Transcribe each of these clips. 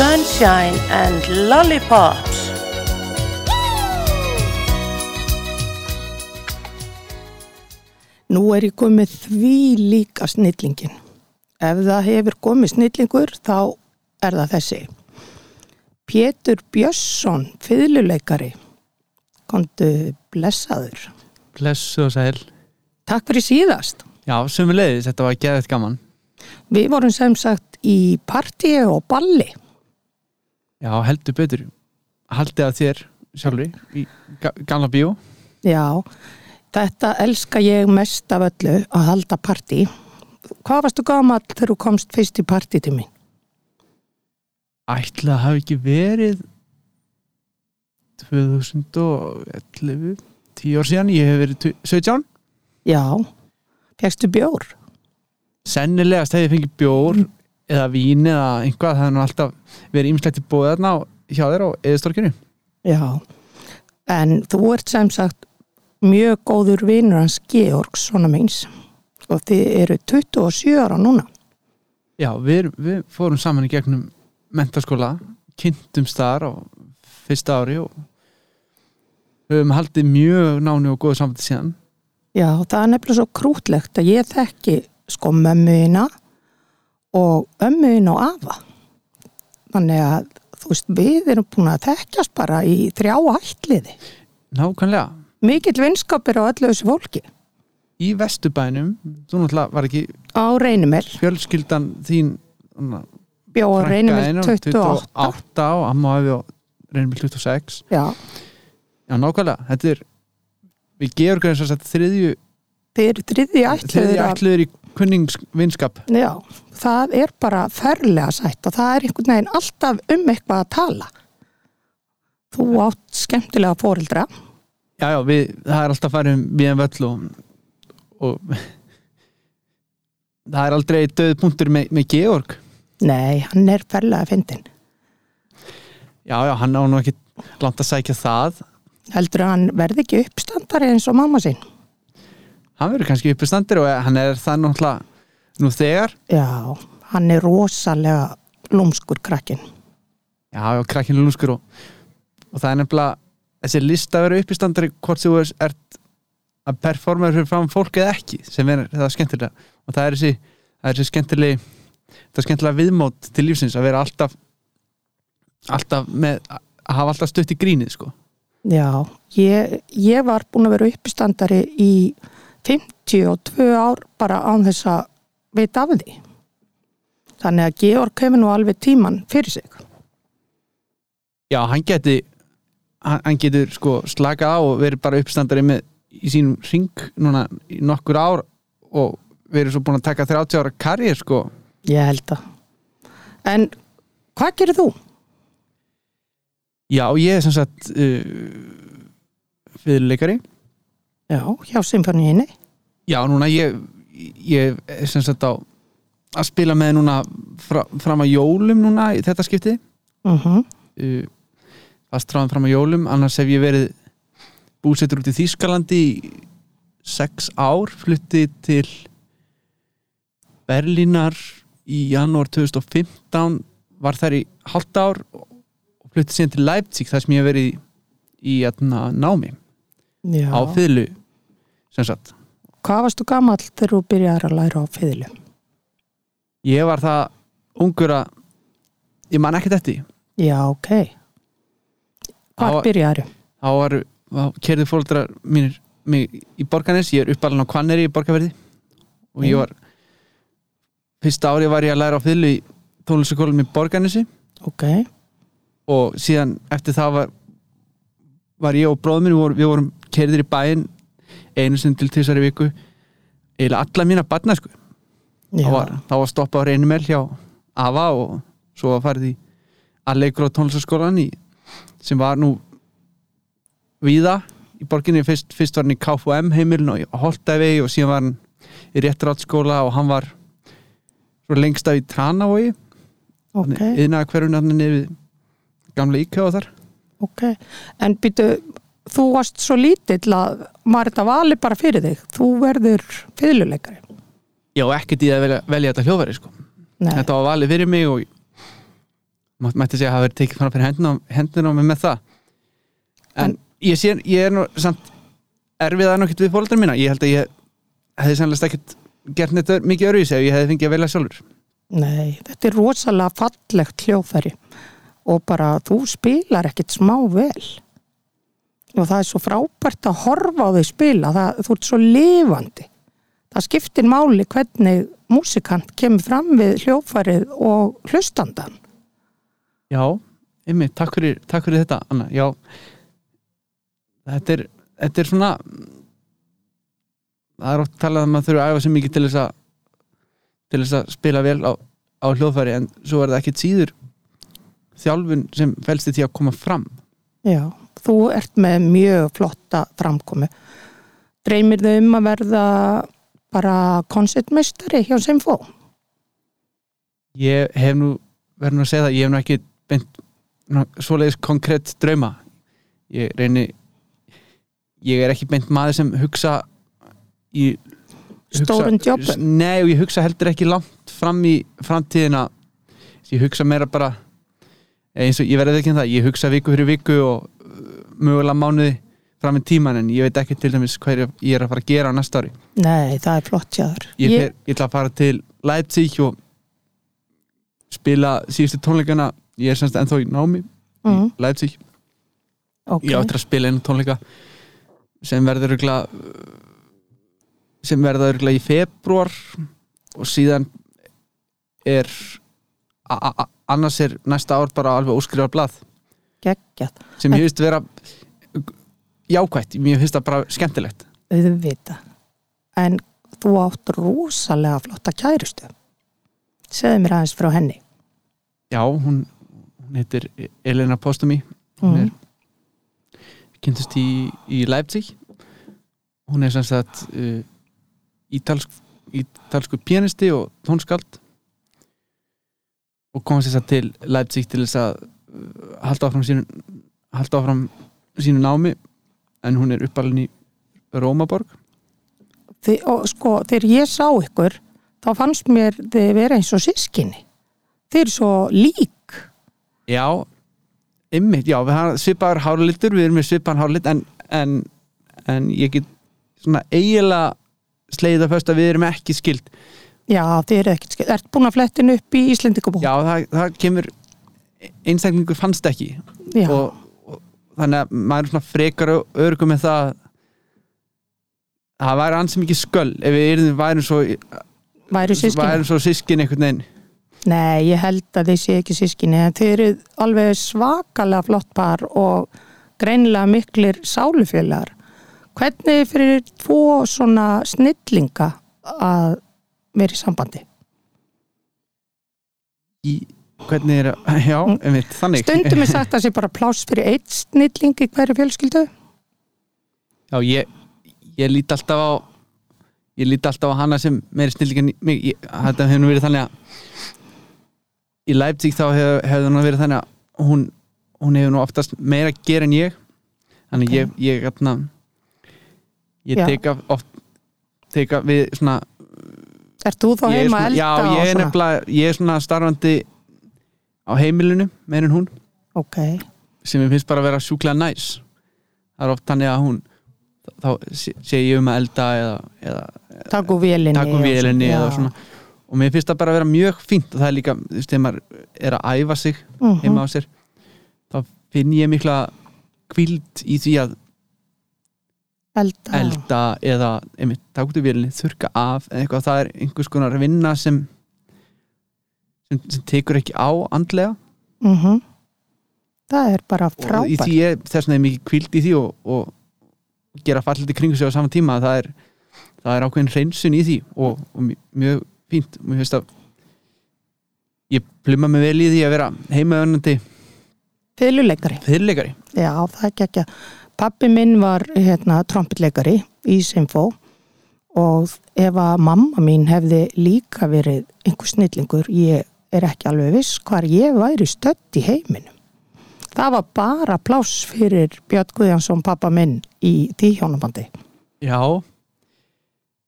Sunshine and Lollipops. Nú er ég komið því líka snillingin. Ef það hefur komið snillingur þá er það þessi. Pétur Björnsson, fiðluleikari, kontu blessaður. Blessu og sæl. Takk fyrir síðast. Já, sömu leiðis, þetta var geðið gaman. Við vorum sem sagt í partíi og balli. Já, heldur betur. Haldið að þér sjálfri í ga gamla bíó. Já, þetta elska ég mest af öllu að halda partí. Hvað varstu gamall þegar þú komst fyrst í partí til mín? Ætla að hafa ekki verið 2011, 10 ár síðan, ég hef verið tu- 17. Já, fegstu bjór? Sennilegast hef ég fengið bjór eða vín eða einhvað, það hefur nú alltaf verið ýmislegt í bóðið þarna hjá þér á eðistorkinu. Já, en þú ert sem sagt mjög góður vinur hans Georgs, svona meins og þið eru 27 ára núna. Já, við, við fórum saman í gegnum mentaskóla, kynntumst þar á fyrsta ári og höfum haldið mjög nánu og góðu samvætti síðan. Já, það er nefnilega svo krútlegt að ég þekki sko mömmuina og ömmuina og afa. Þannig að þú veist, við erum búin að þekkjast bara í þrjá ætliði. Nákvæmlega, Mikill vinskapir á öllu þessu fólki. í vesturbænum, þú náttúrulega var ekki Á reynumel, fjölskyldan þín frænka reynumel þín á 28. 28 og amma hafi á reynumil 26. Já, Já, nákvæmlega, þetta er við gerum þess að þriðju þið eru þriði ætliður þriðju af ætluður í kunningsvinskap. Já, það er bara ferlega sætt og það er einhvern veginn alltaf um eitthvað að tala. Þú átt skemmtilega fóreldra. Já, já, við, það er alltaf farið um við en völl og, og það er aldrei döð punktur með, með Georg Nei, hann er ferlega fyndin. Já, já, hann á nú ekki langt að sækja það Heldur að hann verði ekki uppstandari eins og mamma sín? Hann verður kannski uppistandir og hann er það náttúrulega nú þegar. Já, hann er rosalega lúmskur krakkin. Já, já, krakkinu lúskur og, og það er nefnilega þessi lista að vera uppistandari hvort þú ert að performa fyrir fram fólk eða ekki sem er það skemmtilega. Og það er þessi, það er þessi skemmtilegi það er skemmtilega viðmót til lífsins að vera alltaf alltaf með að hafa alltaf stutt í grínið sko. Já, ég, ég var búin að vera uppstandari í 52 ár bara án þess að vita af því. Þannig að Georg kemur nú alveg tíman fyrir sig. Já, hann geti hann, getur sko slakað á og verið bara uppstandari með í sínum ring núna í nokkur ár og verið svo búin að taka 30 ára karriér sko Ég held að. En hvað gerir þú? Já, ég er sem sagt uh, fyrirleikari Já, hjá symfóníinni. Já, núna ég, ég er sem sagt á að spila með núna fra, fram að jólum núna í þetta skipti Uh -huh. uh, fast tráðum fram að jólum annars hef ég verið búsettur út í Þýskalandi í sex ár flutti til Berlínar í janúar 2015 var þær í halvt ár og flutti síðan til Leipzig þar sem ég hef verið í, í atna, námi Já. á fyrlu sem sagt Hvað varstu gamall þegar þú byrjar að læra á fiðlu? ég var það ungur að ég man ekkert eftir því. Já, ok. Hvað byrjar? þá var, kerði fóldrar mínir mig í Borganes, ég er uppalinn á Kvanneri í Borgaverði og ég var fyrsta ári var ég að læra á fyllu í tónlistakólum í Borganesi Ok. og síðan eftir það var var ég og bróðum minn, við vorum, við vorum kerðir í bæinn einu sinni til tísari viku. Eiginlega alla mína barna sko. Þá var, þá var stoppað reynumel hjá Ava og svo var farið í Allegro tónlistaskólan sem var nú víða í borginni. Fyrst, fyrst var hann í KFM heimilin og í Holtavegi og síðan var hann í réttarátskóla og hann var lengst af í Tranavogi. Ok, yðnaða hverjum hann nefið gamla íkja og þar. Ok. En býtu, þú varst svo lítill að maður þetta vali bara fyrir þig. Þú verður fiðluleikari. já ekkert í að velja, velja þetta hljóðveri sko. Þetta var valið fyrir mig og mætti segja að hafa verið tekið fram fyrir hendina, hendina á mig með það. En, En- ég sé, ég er nú samt erfið að nokkert við fóldar mína. Ég held að ég hefði sannlega ekkert gert neitt mikið öruvísi ef ég hefði fengið að velja sjálfur. Nei, þetta er rosalega fallegt hljóðfæri og bara þú spilar ekkit smá vel og það er svo frábært að horfa á þau spila, það, þú ert svo lifandi. Það skiptir máli hvernig músikant kemur fram við hljóðfærið og hlustandan Já, einmitt, takk takk fyrir þetta Anna, já. Þetta er, þetta er svona það er oft talað um að þurfa að æfa sér mikið til þess að til þess að spila vel á, á hljóðfæri en svo er það ekkit síður þjálfun sem felst í því að koma fram. Já, þú ert með mjög flotta framkomi dreymir þau um að verða bara koncertmeistari hjá Simfó ég hef nú verið nú að segja það, ég hef nú ekki beint svoleiðis konkrétt drauma. Ég reyni ég er ekki beint maður sem hugsa í Stórum hugsa, jobbum? Nei, og ég hugsa heldur ekki langt fram í framtíðina. Ég hugsa meira bara eins og ég verði ekki um það, ég hugsa viku fyrir viku og mögulega mánuði fram í tíman en ég veit ekki til dæmis hvað ég ég er að fara að gera á næsta ári. Nei, það er flott jáður ég, fer, ég ætla að fara til Leipzig og spila síðustu tónleikana. Ég er semst ennþá í námi mm, í Leipzig. Ok, ég áttur að spila einu tónleika sem verður örgulega sem verður örgulega í februar og síðan er annars er næsta ár bara alveg óskrifar blað geggjað. Sem ég finnst vera jákvætt, mér finnst það bara skemmtilegt. Auðvita en þú átt rosalega flotta kærustu. Segðu mér aðeins frá henni. Já, hún, hún heitir Elena Postumi hún mm. er kynntist í, í Leipzig. Hún er sem sagt uh, ítalsk, ítalsku pianisti og tónskald og kom sagt til Leipzig til þess að halda áfram sínu halda áfram sínu námi en hún er uppalinn í Rómaborg. Þi, og sko, þegar ég sá ykkur þá fannst mér þið vera eins og sískinni þið eru svo lík. Já, ymmit, já við svipaður hárlitur, við erum með svipaðan hárlit en, en, en ég get svona eiginlega slegið að föst að við erum ekki skild já, þið eru ekkert skil, ert búin að flettin upp í Íslendingabú Já, það, það kemur einstaklingur fannst ekki og, og þannig að maður er svona frekar örgum með það það væri ansi mikið sköll ef við erum værum svo, væru sískinni værum svo sískin einhvern veginn Nei, ég held að þið sé ekki sískinni þið eru alveg svakalega flott par og greinilega miklir sálufélagar. Hvernig er fyrir tvo svona snillinga að vera í sambandi? í, hvernig er já, einmitt, þannig. Stundum er sagt að sé bara pláss fyrir eitt snilling í hverju fjölskyldu. Já, ég, ég lít alltaf á ég lít alltaf á hana sem meiri snilling en mig, ég, þetta hefur nú verið þannig að í Leipzig þá hefur, hefur nú verið þannig að hún, hún hefur nú oftast meira að gera en ég. Þannig ég, ég atna, ég Já. teka oft teka við svona Er þú þá ég heima elda já, ég er nefnilega ég er svona starfandi á heimilinu meir en hún Ok, sem ég finnst bara að vera sjúklega næs það er oft þannig að hún þá sé ég um að elda eða, eða takk úr vélinni. taka og vélinni eða svona og mér finnst það bara að vera mjög fínt og það er líka, þú veist, þegar maður er að æfa sig Mhm. heima á sér þá finn ég mikla kvíld í því að Elda. elda eða, einmitt, í vélinni þurka af eða eitthvað, það er einhvers konar vinna sem sem, sem tekur ekki á andlega Mm Það er bara frábært. þess vegna er mikið kvíld í því og, og gera fallið í kringu sig á sama tíma það er, það er ákveðin hreinsun í því og, og mj- mjög fínt og mér finnst að ég pluma mig vel í því að vera heimaðunandi Fyluleikari. fyrirleikari Já, það er ekki ekki. Pappi minn var hérna, trompetleikari í Simfó og ef að mamma mín hefði líka verið einhver snillingur, ég er ekki alveg viss hvar ég væri stödd í heiminum. Það var bara pláss fyrir Björn Guðjansson, pappa minn, í því hjónabandi. já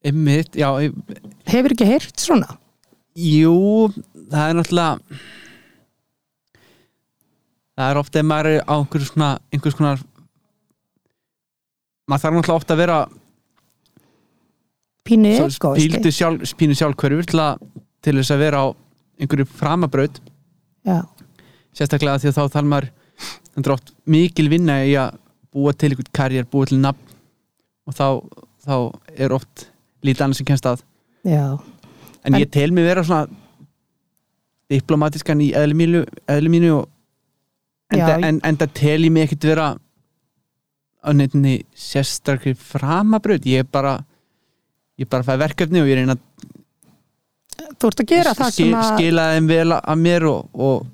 einmitt, já e- Hefur ekki heyrt svona? jú, það er náttúrulega það er ofta ef maður er á einhverju svona einhvers konar maður þarf náttúrulega ofta að vera pínu svo egoisti píldu sjálf, pínu sjálfkörfur til, til þess að vera á einhverju framabraut. Já, sérstaklega því að þá þarf maður er oft mikil vinna í að búa til einhvern karriér, búa til nafn. Og þá, þá er oft lítið annars sem kemst að. Já, en, En- ég tel mig vera svona diplomatískan í eðli mínu, eðli mínu og en, Já, en, en það tel ég mig ekkert vera á nefnni sérstakri framabraut. Ég er bara ég bara fæ verkefni og ég reyna að þú ert að gera það sem að skila þeim vel að mér og, og,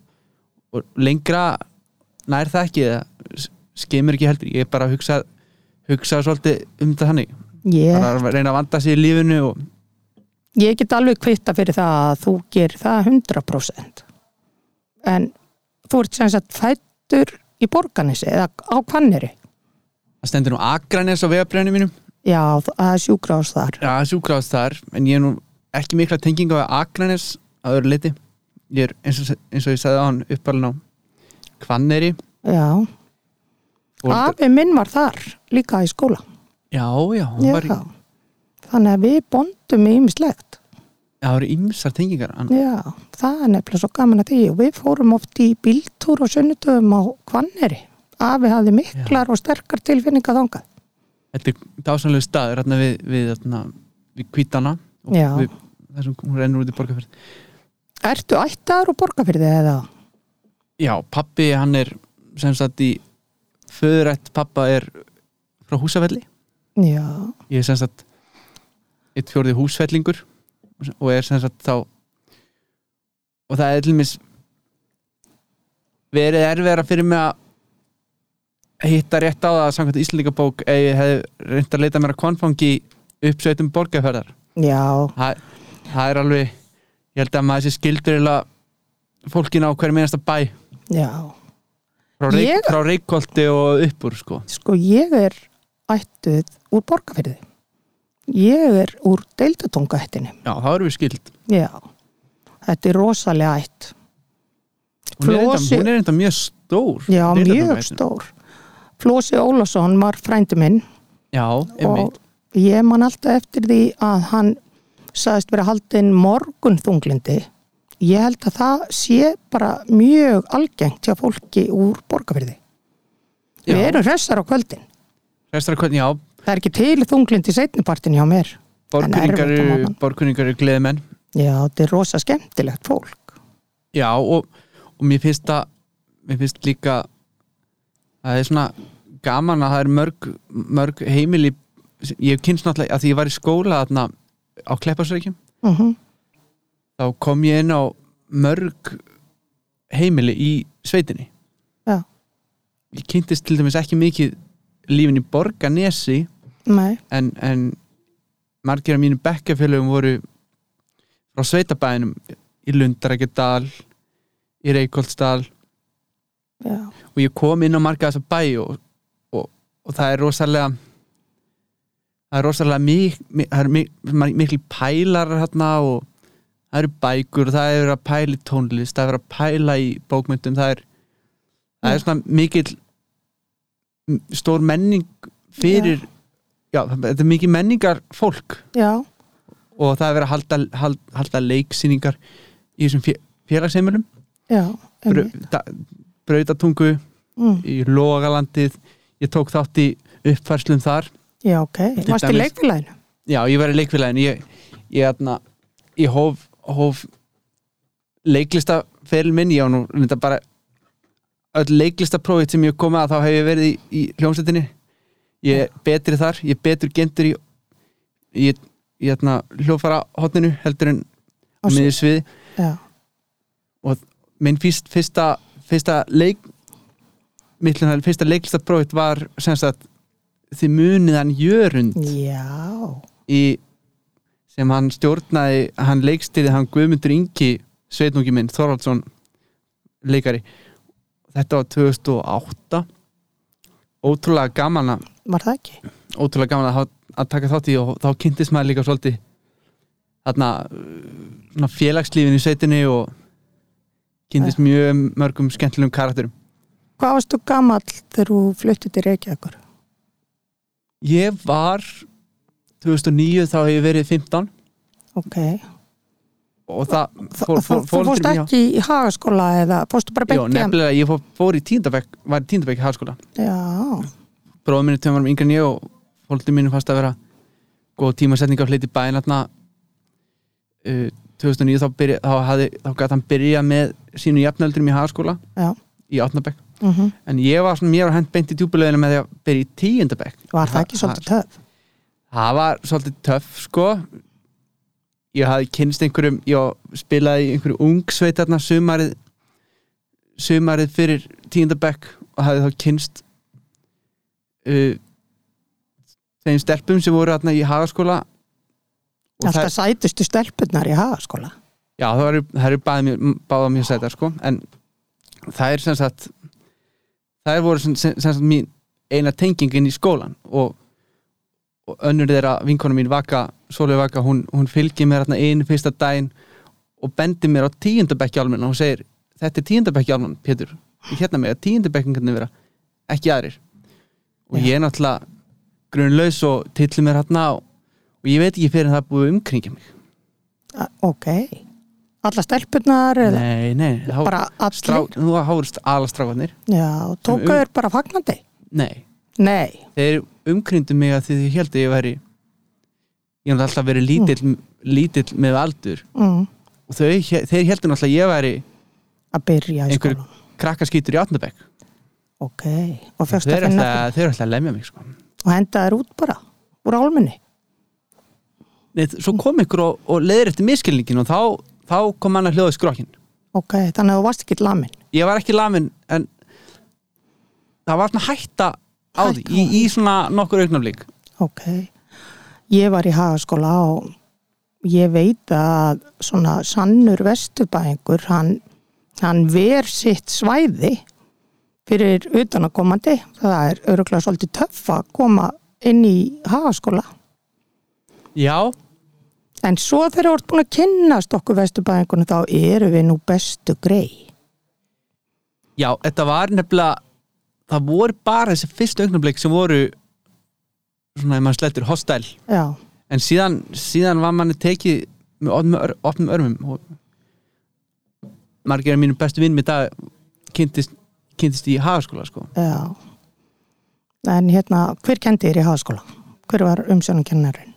og lengra nær það ekki eða s- skemur ekki heldur, ég er bara að hugsa hugsa svolítið um þetta hannig ég, bara að reyna að vanda sig í lífinu og ég get alveg kvitta fyrir það að þú gerir það 100% en þú ert sem sagt fættur í borganessi eða á kvanneri það stendur nú Akranes á vegabrjánu mínum. Já, það er sjúkrás þar. Já, sjúkráðast þar, en ég er nú ekki mikla tengingu á Akranes að öðru leiti ég er eins og, eins og ég sagði á hann uppalinn á Hvanneri já, afi minn var þar líka í skóla. Já, já, já, í, þannig að við bondum í ýmislegt. Það voru ýmsar tengingar hann, já, það er nefnilega svo gaman að því. Og við fórum oft í bíltúr og sunnutöfum á kvanneri afi hafði miklar og sterkar tilfinninga þangað. Þetta er dásanlegu staður við, við, við kvítana Já. Við, þessum hún rennur út í borgarferð Ertu ættaður og borgarfyrði eða? Já, pappi hann er sem sagt í föðurætt pappa er frá húsafelli. Já, ég er sem sagt eitt fjórði húsfellingur og er sem sagt þá og það er til mis verið erfiðara fyrir mig að hitta rétt á það samkvæmt Íslandingabók ef ég hef reynd að leita mér að konfangi uppsveitum borgarferðar já, það, er alveg ég held að maður sé skildur fólkin á hverjum einasta bæ. Já. Frá, reik, Ég- frá reikkolti og uppur sko. Sko ég er ættuð úr borgarfyrði Ég er úr deildatungaættinni já, þá erum við skild Já, þetta er rosalega ætt. Hún er, er enda mjög stór Já, mjög stór. Flósi Ólafsson var frændi minn. Já, einmitt. og ég man alltaf eftir því að hann sagðist vera haldinn morgun þunglindi ég held að það sé bara mjög algengt hjá fólki úr borgarfyrði við erum hressar á kvöldin. Restar, hvernig, já, það er ekki til þunglind í seinnipartin hjá mér. Á eru gleðimenn. Já, þetta er rosa skemmtilegt fólk. Já, og, og mér finnst það mér finnst líka að það er svona gaman að það er mörg, mörg heimili ég kynst náttúrulega að því ég var í skóla þarna á Klepparsreikjum mm þá kom ég inn á mörg heimili í sveitinni. Já. ég kynntist til dæmis ekki mikið lífin í Borganesi en, en margir af mínu bekkjafélögum voru frá sveitabæðinum í Lundarækjadal í Reykjóldsdal og ég kom inn á marga þessa bæ og, og, og það er rosalega það er rosalega mik, mik, er mik, miklu pælar hérna og það eru bækur það er að pæla í tónlist það er að pæla í bókmyndum það er, það er svona mikil stór menning fyrir já, þetta er mikil menningar fólk já, og það er verið að halda, halda, halda leiksýningar í þessum fé- félagsheimilum. Já brautatungu mm, í Logalandið. Ég tók þátt í uppfærslum þar já, ok, varst í dæmis- leikfélaginu? Já, ég var í leikfélaginu. Ég, ég, ég, ég hóf, hóf leiklistaferil minn. Ég á nú bara öll leiklistaprófið sem ég komið að þá hef ég verið í, í hljómsveitinni. Ég er betri þar, ég er betur gentur í í, í hérna, hljófara hotninu heldur en Á miður sviði. Já, minn fyrst, fyrsta, fyrsta leik mittlun, fyrsta leiklistaprófið var sem sagt þið munið hann Jörund. Já, í, sem hann stjórnaði hann leikstýrði hann Guðmundur Ingi sveitnungi minn, Þorvaldsson leikari. Þetta var 2008 ótrúlega gaman að var það ekki? ótrúlega gaman að, að taka þátt í og þá kynntist maður líka svolítið þarna félagslífin í sveitinni og kynntist mjög mörgum skemmtilegum karakterum. Hvað varstu gamall þegar þú fluttið til Reykjavíkur? Ég var 2009 þá hef ég verið 15 Ok. og það Þú þú- þú fórst ekki í hagaskóla eða fórstu bara í nefnilega, ég fór, fór í tíndabæk var í tíndabæk í Já, bróðum minni tveim varum yngri en ég og fólkið mínu fast að vera góð tímasetning á hluti bæinn hérna uh, 2009 þá, byrja, þá, hafði, þá gæti hann byrja með sínu jafnöldurum í hagaskóla í átnabæk Mm en ég var svona, mér var hent beint í djúpuleginu með því að byrja í tíundabæk Var það ekki svolítið töf? það var svolítið töff sko. Ég hafði kynst einhverjum ég spilaði einhverju ungsveit þarna sumarið sumarið fyrir tíundabæk og hafði þá kynst uh, þeim stelpum sem voru þarna í hagaskóla. Alltaf sætustu stelpunnar í hagaskóla. já, það eru, báða mér sætar sko. En það er sem sagt það voru sem, sem, sem mín eina tengingin í skólan og, og önnur þeirra vinkona mín Vaka, Sólveig Vaka, hún, hún fylgir mér hérna einu fyrsta daginn og bendir mér á tíundabekki almenna og hún segir, þetta er tíundabekki almenna, Pétur. Ég hérna með að tíundabekkingarnir vera ekki aðrir. Og ég er náttúrulega grunlaus og tillir mér hérna og, og ég veit ekki fyrir það búið umkringja mig. Ok. Alla stelpunnar eða nei, nei, þá nú hárist alastrákarnir Já, tóku Um- bara fagnandi? nei, Nei. þeir umkringdu mig að því þið held að ég væri ég hef alltaf verið lítill lítill með aldur Mm. og þau, þeir heldur að ég væri Að byrja í skóla. krakkaskýtur í átnabæk Ok. Og fyrst að finna alltaf, þeir eru alltaf að lemja mig sko. og henda þér út bara úr álmunni. Nei, svo kom ykkur og, og leiðir eftir miskilningin og þá, þá kom hann að hljóða skrokkin Ok, þannig að þú varst ekki lamin. ég var ekki lamin en það var svona hætta á því í, í svona nokkur augnaflík Ok. Ég var í hagaskóla og ég veit að svona sannur vesturbæðingur, hann, hann ver sitt svæði fyrir utanakomandi. Það er öruglega svolítið töff að koma inn í hagaskóla. já, En svo þegar þú ert búin að kynnast okkur vesturbæðingunum þá eru við nú bestu grei. já, þetta var nefnilega það voru bara þessi fyrstu augnaflík sem voru svona ef maður slettur hostæl Já, en síðan, síðan var manni tekið með opnum, ör, opnum örmum margir af mínum bestu vinn með dag kynntist, kynntist í hagaskóla sko. já. En hérna, hver kendi þér í hagaskóla? Hver var umsjónakennarinn?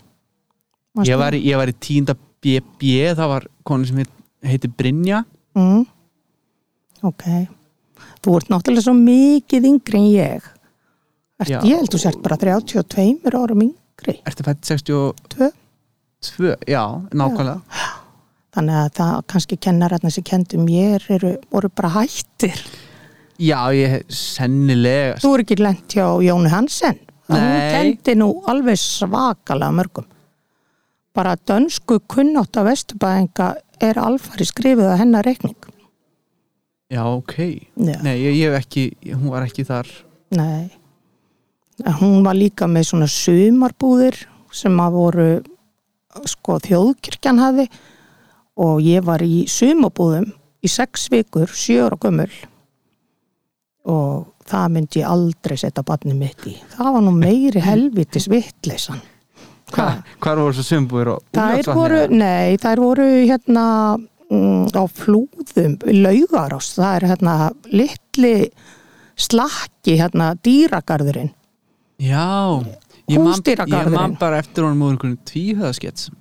Ég var, í- ég var í tíunda BB það var konu sem heit, heiti Brynja Mm. Ok. Þú ert náttúrulega svo mikið yngri en ég. Ert, Já. ég held þú sért bara 32 árum yngri. Ertu fætt 62? Tvö. Já, nákvæmlega Þannig að það kannski kennararnir sem kendi mér eru, voru bara hættir. Já, ég sennilega Þú er ekki lent hjá Jónu Hansen. Hún Nei. kendi nú alveg svakalega mörgum. Bara dönsku kunnátt af vesturbæðinga er alfari skrifið að hennar reikning. Já, ok Já. Nei, ég, ég hef ekki, hún var ekki þar Nei. Hún var líka með svona sumarbúðir sem að voru sko þjóðkirkjan hafi og ég var í sumarbúðum í sex vikur, sjö ára gömul og það myndi ég aldrei setja barni mitt í. Það var nú meiri helvitis vittleysan. Hva, Hvar voru svo sumbúir og Þær voru, nei, þær voru hérna mm, á flúðum, laugarás, það er hérna litli slakki, hérna dýragarðurinn. Já Ég man, ég man bara eftir honum úr einhvern tvíhöðaskets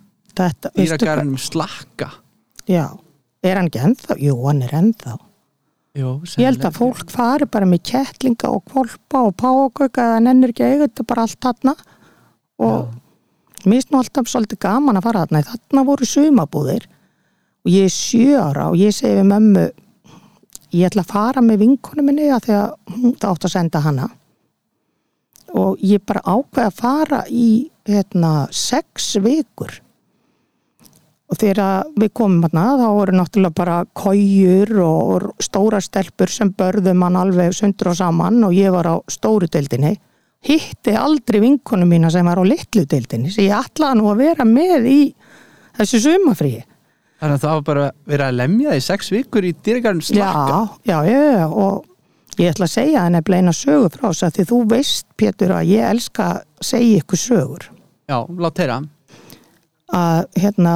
hvað? Dýragarðinum slakka. Já, er hann ekki ennþá? Jú, hann er ennþá. Jó, Ég held að fólk fari bara með kettlinga og kvolpa og págauka eða nennir ekki eiga þetta bara allt þarna. Og mér finnst nú alltaf svolítið gaman að fara þarna. Þarna voru sumabúðir og ég er sjö ára og ég segi við mömmu ég ætla að fara með vinkonu minni að hún það átt að senda hana. Og ég bara ákveð að fara í hérna, sex vikur. Og þegar við komum hérna þá voru náttúrulega bara kójur og stóra stelpur sem börðu mann alveg sundur og saman og ég var á stóru deildinni hitti aldrei vinkonu mína sem var á litlu deildinni sem ég ætlaði nú að vera með í þessu sumafríi Þannig að það var bara verið að lemja því sex vikur í dýragarðinum slakka? já, já, já, og Ég ætla að segja henni bleina sögur frá þess að því þú veist, Pétur, að ég elska að segja ykkur sögur. Já, lát heyra. Að hérna,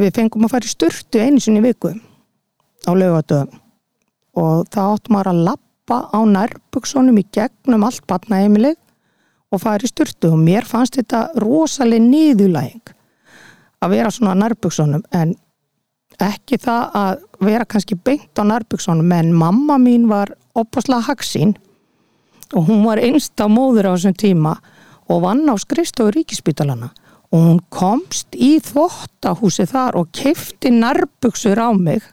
við fengum að fara í sturtu einu sinni í viku á laugadöðum og það áttum maður að lappa á nærbuksonum í gegnum allt batnaheimilið og fara í sturtu. Og mér fannst þetta rosaleg niðurlæging að vera svona á nærbuksonum en ekki það að vera kannski beint á nærbuksonum en mamma mín var opaslega haksín og hún var einsta móður á þessum tíma og vann á skrifstofu ríkispítalana og hún komst í þvottahúsi þar og keifti nærbuksur á mig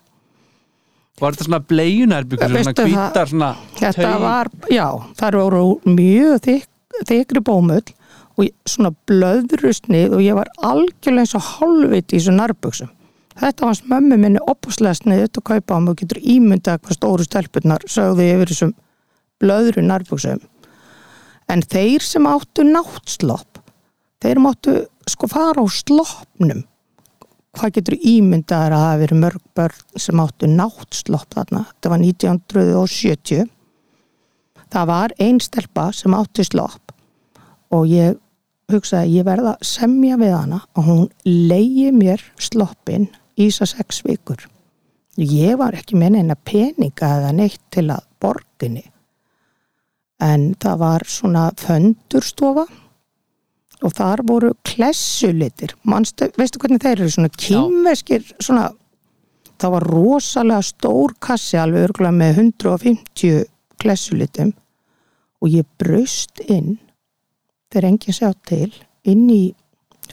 Var þetta svona bleiunærbyggur, svona hvítar svona Þetta taug? var, já, það voru mjög þyk, þykri bómull og svona blöðrustnið og ég var algjörlega eins og hálfviti í þessum nærbuksum. Þetta var mömmu minni opuslega sniðut að kaupa á mig og getur ímyndað hvað stóru stelpunar sögðu yfir þessum blöðru nærbuksum. En þeir sem áttu náttslopp, þeir máttu sko fara á sloppnum. Hvað getur ímyndaðar að hafi verið mörg börn sem áttu náttslopp þarna? Þetta var 1970. Það var ein stelpa sem átti slopp og ég hugsaði að ég verða að semja við hana og hún leiði mér sloppin í þess að sex vikur. Ég var ekki með neina peninga eða neitt til að borginni en það var svona föndurstofa og þar voru klessulitir. Manstu, veistu hvernig þeir eru? Svona kýmveskir svona það var rosalega stór kassi alveg örgulega með 150 klessulitum. Og ég braust inn þegar enginn sjá til inn í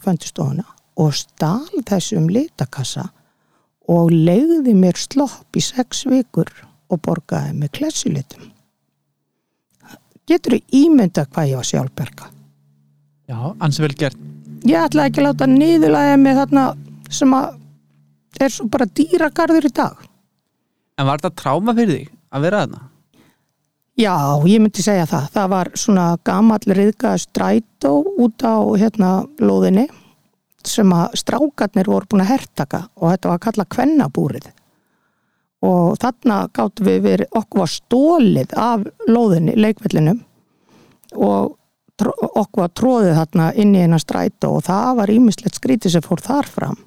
föndustofuna og stál þessum litakassa og leiði mér slopp í sex vikur og borgaði með klessulitum. Getur þú ímynda hvað ég var sjálfberga Já, ansi vel gert ég ætla ekki að láta niðurlæða mig þarna sem að er svo bara dýragarður í dag En var þetta tráma fyrir þig að vera þarna? Já, ég myndi segja það. Það var svona gamall riðgaða strætó út á hérna lóðinni sem að strákarnir voru búin að hertaka og þetta var að kalla kvennabúrið. Og þarna gáttu við verið, okkur stólið af lóðinni, leikvellinum og okkur var tróðið þarna inn í eina strætó og það var ímislegt skrítið sem fór þar fram.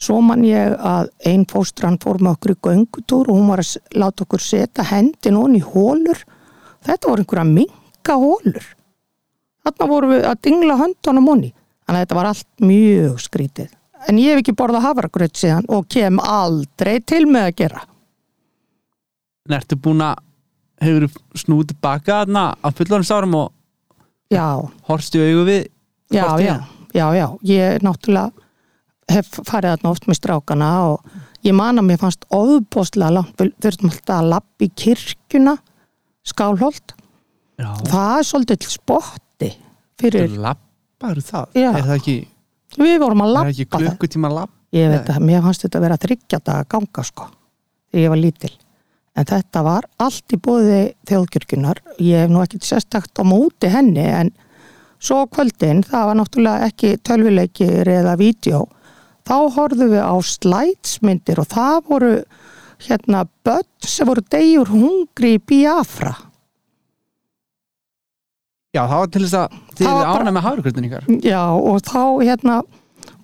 Svo man ég að einn fóstran fór með okkur í göngutúr og hún var að láta okkur setja hendin onni í hólur. Þetta voru einhverja minka hólur. Þarna vorum við að dingla höndunum onni. Þannig að þetta var allt mjög skrítið. En ég hef ekki borðað hafragröð síðan og kem aldrei til með að gera. En ertu búin að hefur snúið tilbaka á fullorins árum og Já, horfst í augu við já, já, já, já. Ég náttúrulega hef farið þarna oft með strákana og ég man að mér fannst óðbóðslega langt, við þurftum alltaf að lappa í kirkjuna, skálholt. Já, Það er svolítið spotti fyrir, lappar það Já. Er það ekki, við vorum að er það ekki lappa það. klukkutíma lapp? Ég veit að mér fannst þetta að vera þryggjata að ganga sko, þegar ég var lítil. En þetta var allt í bóði þjóðkirkjunar. Ég hef nú ekki sérstakt á móti henni en svo kvöldin, það var náttúrulega ekki tölvileikir eða vídeo. Þá horfðum við á slætsmyndir og það voru hérna börn sem voru degjur hungri í Biafra. Já, það var til þess að þið erum ánæg með ykkar Já, og þá hérna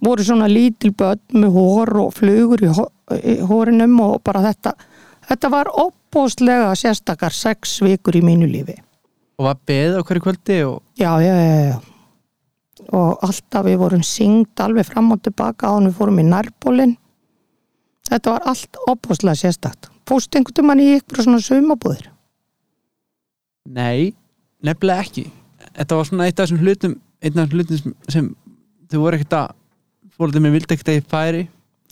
voru svona lítil börn með hór og flugur í hórinum og bara þetta þetta var opbóðslega sérstakar sex vikur í mínu lífi. og var beðið á hverju kvöldi og Já, já, já, já. Og alltaf við vorum syngt alveg fram og tilbaka á hann við fórum í nærbólin. Þetta var allt opbóðslega sérstakt. Fórst einhvern mann í ykkur svona sumabúðir? nei, nefnilega ekki þetta var svona eitt af þessum hlutum einn af þessum hlutum sem, sem þau voru ekkert að fólkið mér vildi ekkert að ég færi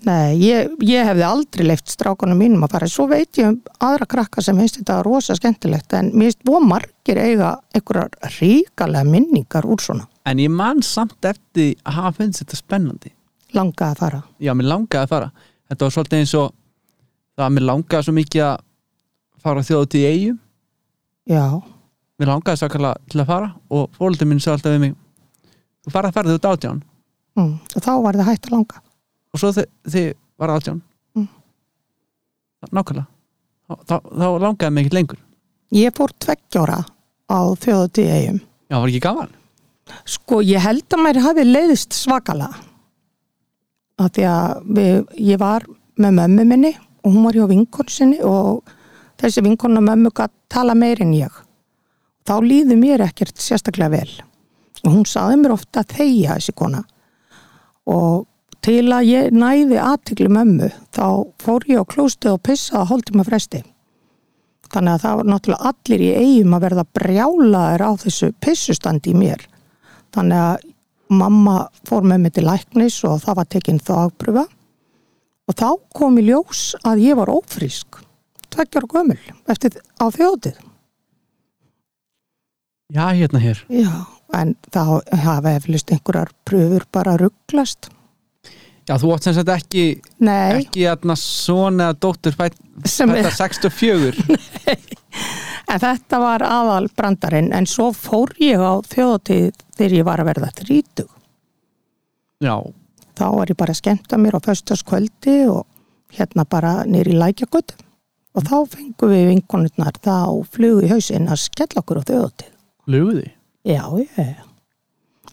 Nei, ég, ég hefði aldrei leift strákunum mínum að fara. Svo veit ég um aðra krakka sem finnst þetta rosa skemmtilegt en mér finnst búið margir eiga einhverjar ríkalega minningar úr svona en ég man samt eftir að hafa finnst þetta spennandi langa að fara. já, mér langaði að fara þetta var svolítið eins og það að mér langaði svo mikið að fara þjóðu til eigu Já, mér langaði sakalega til að fara og fólkið minn sagði alltaf við mig þú farið að fara þau út átján mm. og þá var það hægt að langa. Og svo þið, var átján Mm. nákvæmlega þá, þá, langaði mig ekki lengur Ég fór tveggjóra á þjóðutíð eigum. Já, var ekki gaman? Sko, ég held að mér hafi leiðist svakalega. Af því að við, ég var með mömmu minni og hún var hjá vinkonu sinni og þessi vinkonu mömmu gætt tala meir en ég. Þá líði mér ekkert sérstaklega vel. Og hún saði mér ofta að þegja þessi kona. Og til að ég næði aðtikli mömmu þá fór ég á klóstið og pissaði að holdi maður fresti. Þannig að það var náttúrulega allir í eigum að verða brjálaðir á þessu pissustandi í mér. Þannig að mamma fór með mig til læknis og það var tekinn þá ápröfa og þá kom í ljós að ég var ófrísk tveggjar og gömul eftir á þjóðið. Já, hérna hér Já, en þá hafa eflust einhverjar pröfur bara rugglast. Já, þú átt sem sagt ekki Nei, ekki aðna svona dóttur fætt, Sem er- fætta 64 en þetta var aðal brandarinn en svo fór ég á þjóðið þegar ég var að verða þrítug. Já, Þá var ég bara að skemmta mér á föstaskvöldi og hérna bara nýri lækjagutt og þá fengum við vinkonurnar þá flugu í hausinn að skella okkur á þjóðið. löguði Já, ég.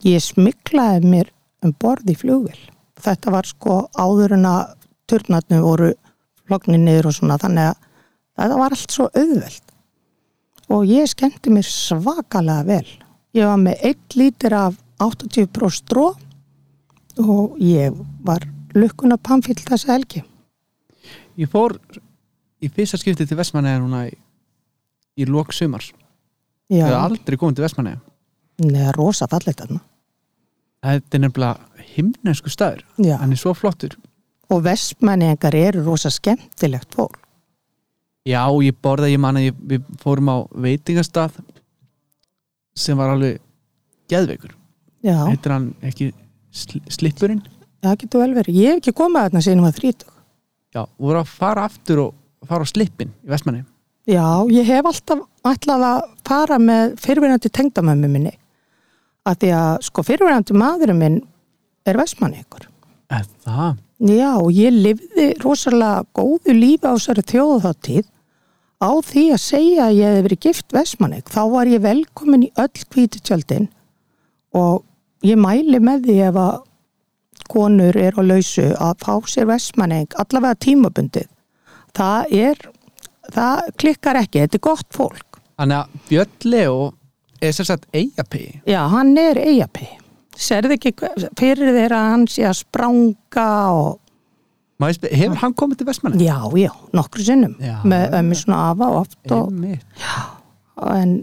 Ég smiklaði mér um borð í flugvél. Þetta var sko áður en að turnarnir voru flognir niður og svona þannig að þetta var allt svo auðveld. Og ég skemmti mér svakalega vel. Ég var með 1 lítir af 80% stró og ég var lukkuna pannfíl þessa helgi. Ég fór í fyrsta skipti til Vestmanneja núna í, í lok sumars Ég hef aldrei komið til Vestmanneja neða rosa fallegt þarna. Þetta er nefnilega himnesku staður Já, Hann er svo flottur og vestmenningar eru rosa skemmtilegt fólk. Já, ég borða, ég man að ég, við fórum á veitingastað sem var alveg geðveikur Já. Heitir hann ekki sl Slippurinn? Það getur vel verið. Ég hef ekki komað þarna síðan að þrítug. Já, voru að fara aftur og fara á Slippin í Vestmanneja Já, ég hef alltaf ætlað að fara með fyrirverandi tengdamömmu minni. Að því að sko fyrirverandi maðurinn minn er vestmanni ykkur. Eða? Já, og ég lifði rosalega góðu lífi á þessari þjóðháttíð á því að segja að ég hef verið gift vestmanni. Þá var ég velkomin í öll hvíti tjöldin og ég mæli með því ef að konur er á lausu að fá sér vestmanni allavega tímabundið. Það er, það klikkar ekki, þetta er gott fólk. Þannig að Björn Leo er sem sagt eigapi Já, hann er eigapi. Serðu ekki fyrir þeirra að hann sé að spranga og Hefur hann komið til Vestmanneja? já, já, nokkru sinnum Já. með ömmu svona afa oft og, Einmitt. en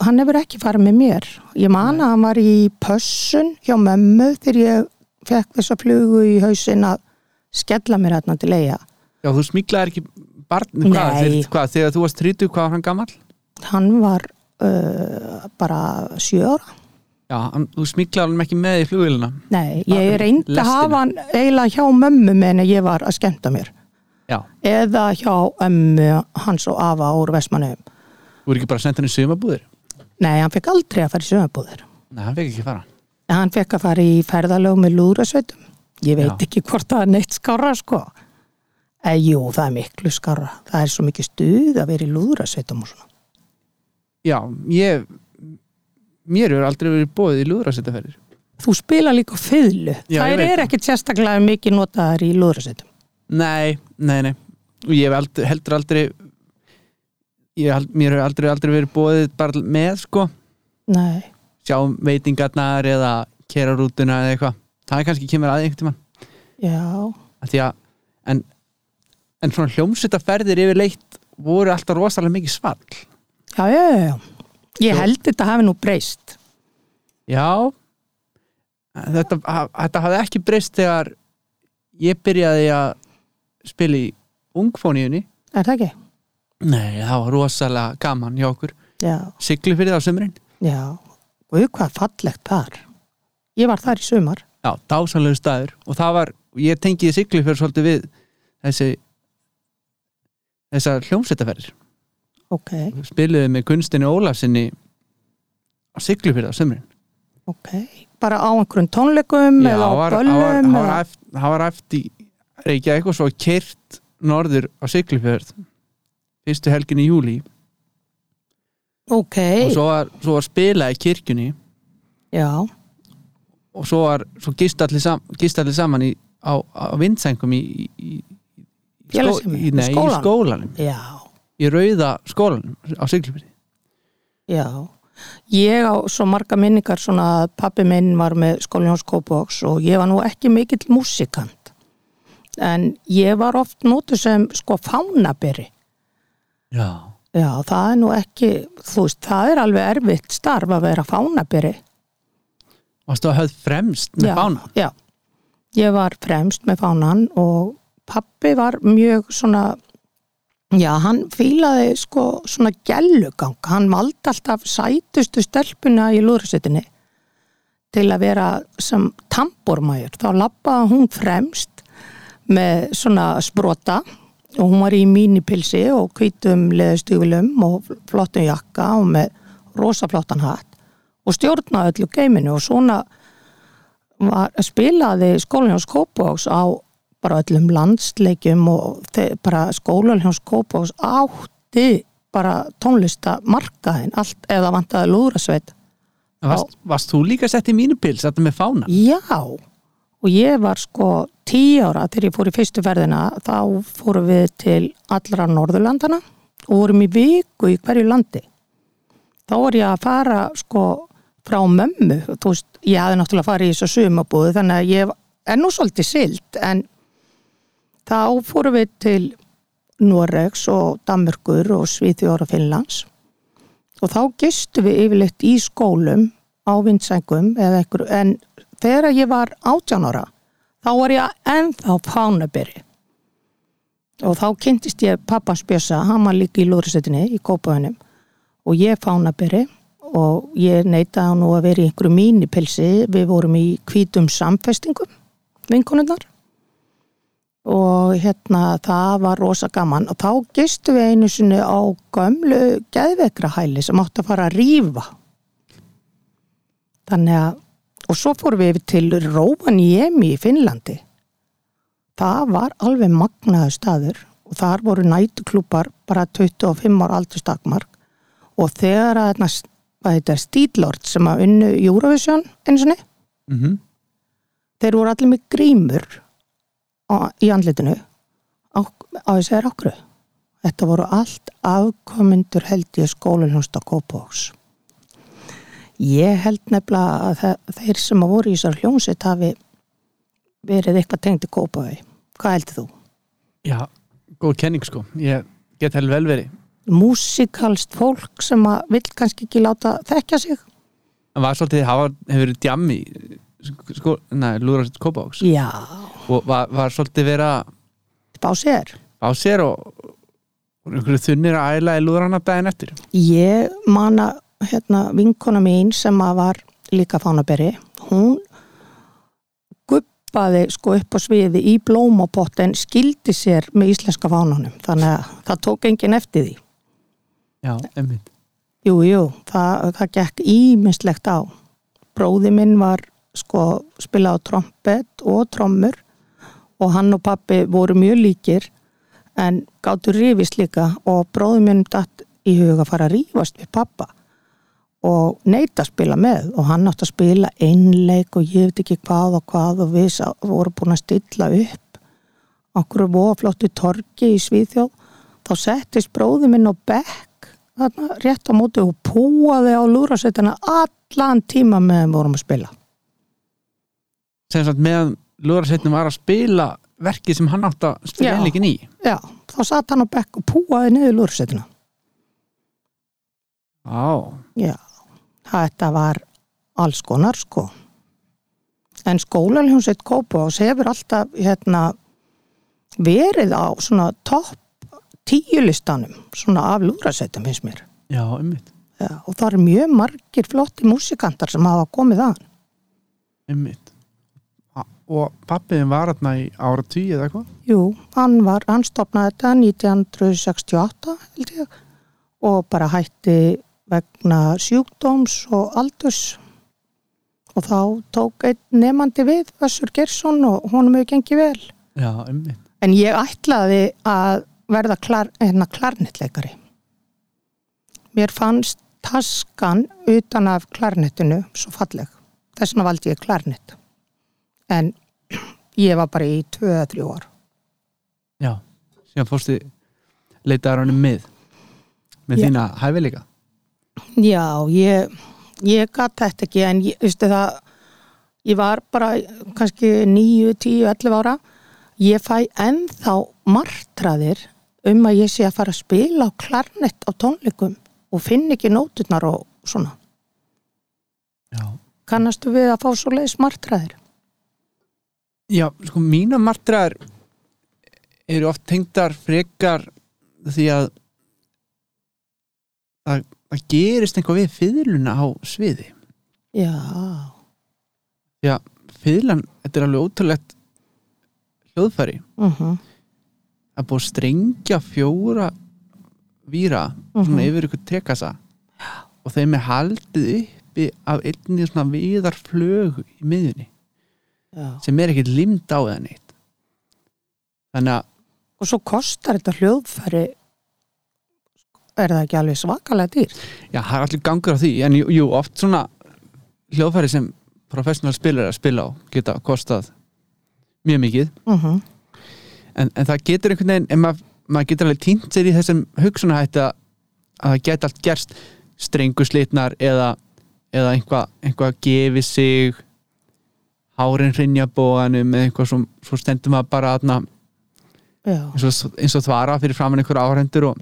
hann hefur ekki farið með mér. Ég man að hann var í pössun hjá mömmu þegar ég fekk þessa flugu í hausinn að skella mér hérna til eiga. Já, þú smíklaðir ekki barn hvað, þegar, þú varst 30, hvað var hann gamall? Hann var uh, bara sjö ára. Já, hann, þú smíklaði hann ekki með í flugvélina Nei, ég reyndi að lestina. hafa hann eiginlega hjá mömmu meðan ég var að skemmta mér. Já, eða hjá ömmu hans og afa úr Vestmannaugum. þú er ekki bara að senda hann í sumabúðir Nei, hann fekk aldrei að fara í sömabúðir. Nei, hann fekk ekki fara En hann fekk að fara í ferðalög með lúðrasveitum. Ég veit Já. ekki hvort það er neitt skára, sko. E, jú, það er miklu skára. Það er svo mikið stuð að vera í lúðrasveitum og svona. Já, ég mér hefur aldrei verið bóðið í lúðrasettaferðir Þú spila líka ég það. er ekkit sérstaklega mikið notaðar í lúðrasveitum. Nei, nei, nei. Og ég hef aldrei, heldur aldrei ég, mér hefur aldrei, aldrei verið bóðið bara með, sko. Nei, sjá veitingarnar eða kera rútuna eða eitthvað. Það er kannski kemur að tímann. Já, Af því að en, en svona hljómsveitaferðir yfirleitt voru alltaf rosalega mikið svall já, já, já. Ég held þetta hafi nú breyst. já þetta, þetta hafði ekki breyst þegar ég byrjaði að spila í ungfóníunni Er það ekki? nei, það var rosalega gaman hjá okkur Já, siglu fyrir það á sömurinn já. Guð, hvað fallegt þar. Ég var þar í sumar. já, dásanlegu staður og það var, ég tengiði siglu fyrir svolítið við þessi þessar hljómsveitaferðir Ok, spiluðu með Gunstinu Ólafsinni á siglu fyrir það á sömurinn ok. Bara á einhverjum tónleikum Já, eða á böllum? það var, var, eða- eftir Reykjavík og svo kyrt norður á Siglufjörð fyrstu helgin í júli ok, og svo var, svo var spila í kirkjunni. Já, og svo svo gist allir, sam, saman í, á, á vindsengum í, í, í, skó, í, nei, í Skólanum? skólanum. Já, í rauða skólanum á Siglufirði. Já. Ég á svo marga minningar svona að pappi minn var með skólinhjós Kópavogs og ég var nú ekki mikill músikant. En ég var oft nótu sem sko fánaberi. Já, já, það er nú ekki þú veist, það er alveg erfitt starf að vera fánaberi. Varstu að höfð fremst með já, fána? já, ég var fremst með fánan og pappi var mjög svona já, hann fílaði sko svona gellugang, hann valdi alltaf sætustu stelpuna í lúðursettinni til að vera sem tambormæður, þá lappaði hún fremst með svona sprota og hún var í mínipilsi og hvítum leðustugulum og flottum jakka og með rosaflottan hatt og stjórnaði öllu geiminu. Og svona var, spilaði skólanhjós Kópavóks á bara öllum landsleikjum og bara skólanhjós Kópavóks átti bara tónlistamarkaðin allt eða vantaði lúðrasveit varst, varst þú líka sett í mínu pils þetta með fána Já, og ég var sko tíu ára þegar ég fór í fyrstu ferðina þá fórum við til allra Norðurlandana og vorum í viku í hverju landi. Þá var ég að fara sko frá mömmu, þú veist, ég hafði náttúrulega farið í þessu sumabúðu þannig að ég er nú svolítið silt en þá fórum við til Noregs og Danmörkur og Svíþjóra Finnlands. Og þá gistu við yfirleitt í skólum á vindsængum eða ekkur, en þegar ég var 18 ára þá var ég ennþá fánaberi. Og þá kynntist ég pappans Bjössa, hann var líka í lúðrisettinni í Kópaunum og ég fánaberi og ég neitaði nú að vera í einhverju mínipilsi. Við vorum í hvítum samfestingum vinkonunnar og hérna það var rosa gaman. Og þá gistu við einu sinni á gömlu geðvekrahæli sem átti að fara að rífa. Þannig að og svo fórum við til Rovaniemi í Finnlandi. Það var alveg magnaðu staður og þar voru nætuklúpar bara 25 ára aldur stakmark og þegar að þetta er Stílord sem að unnu Eurovision og niður mm -hmm. þeir voru allir með grímur í andlitinu á, á þessi er okkur. Þetta voru allt afkomundur held ég skólanhjósta Kópavóks ég held nefnilega að þe- þeir sem að voru í þessar hljómsveit hafi verið eitthvað tengt í Kópaví hvað heldur þú? já, góð kenning sko. Ég get hel vel verið. Músikalst fólk sem að vill kannski ekki láta þekkja sig. Það var svolítið, hafa, hefur verið djammi sko, næ, lúðra kópáks já, og var, var svolítið vera bá sér. á sér og, og einhverju þunnir að æla í lúðrana daginn eftir. Ég mana hérna vinkona mín sem að var líka fánaberi, hún guppaði sko upp á sviði í blómapott en skildi sér með íslenska fánanum. Þannig að það tók enginn eftir því. Já, emmitt Jú, jú, það, það gekk ímislegt á. Bróði minn var sko spilað á trompet og trommur og hann og pappi voru mjög líkir en gáttu rífist líka og bróði minn datt í huga að fara að rífast við pappa og neita að spila með og hann átti að spila einleik og ég veit ekki hvað og hvað og við vorum búin að stilla upp okkur voflóttu torki í Svíþjóð. Þá settist bróði minn á bekk þarna rétt á móti og púaði á lúrasettina allan tíma meðan vorum að spila sagt meðan lúðrasetnum var að spila verkið sem hann átt að spila einleikin í. Já, þá satt hann á bekk og púaði niður lúrasettina á, Já, þetta var alls konar sko. En skólaljónsveit Kópavás hefur alltaf hérna verið á svona topp tíu listanum svona af lúrasettum finnst mér. Já, emmitt Já, og það eru mjög margir flotti músikantar sem hafa komið að. Emmitt og pappiðin var hérna í ára tíu eða eitthvað? Jú, hann var, hann stopnaði þetta 1968 held ég og bara hætti vegna sjúkdóms og aldurs. Og þá tók einn nefandi við Össur Gersson og honum hefur gengið vel. Já, emmitt en ég ætlaði að verða klar, hérna klarnitleikari mér fannst taskan utan af klarnettinu svo falleg. Þess vegna valdi ég klarnett. En ég var bara í 2-3 ár. Já, síðan fórstu leitaðar hann um mið með Já. þína hæfileika Já, ég, ég gat þetta ekki en ég, veistu það, ég var bara kannski 9, 10, 11 ára. Ég fæ ennþá martraðir um að ég sé að fara að spila á klarnett á tónleikum og finn ekki nóturnar og svona. Já, Kannastu við að fá svo leiðis martraðir? Já sko mína martraðar eru oft tengdar frekar því að það, það gerist einhvað við fiðluna á sviði. Já, Já, fiðlan, þetta er alveg ótrúlegt hljóðfæri. Mhm, það er búið að strengja fjóra víra svona Mhm. yfir ykkur trekassa og þeim er haldið uppi af einni svona viðar flög í miðjunni já. sem er ekkert limd á það neitt. Þannig að Og svo kostar þetta hljóðfæri, er það ekki alveg svakalega dýr? já, það er allir gangur á því. En jú, jú oft svona hljóðfæri sem professional spilar að spila á geta kostað mjög mikið. Mhm, en, en það getur einhvern veginn en maður, maður getur alveg týnt sér í þessum hugsunahætti að, að það geti allt gerst. Strengu slitnar eða, eða einhvað einhva gefi sig hárin hrinja bóðanum eða eitthvað svo, svo stendur maður bara aðna, já. eins, og, eins og þvara fyrir framann einhver áhrendur og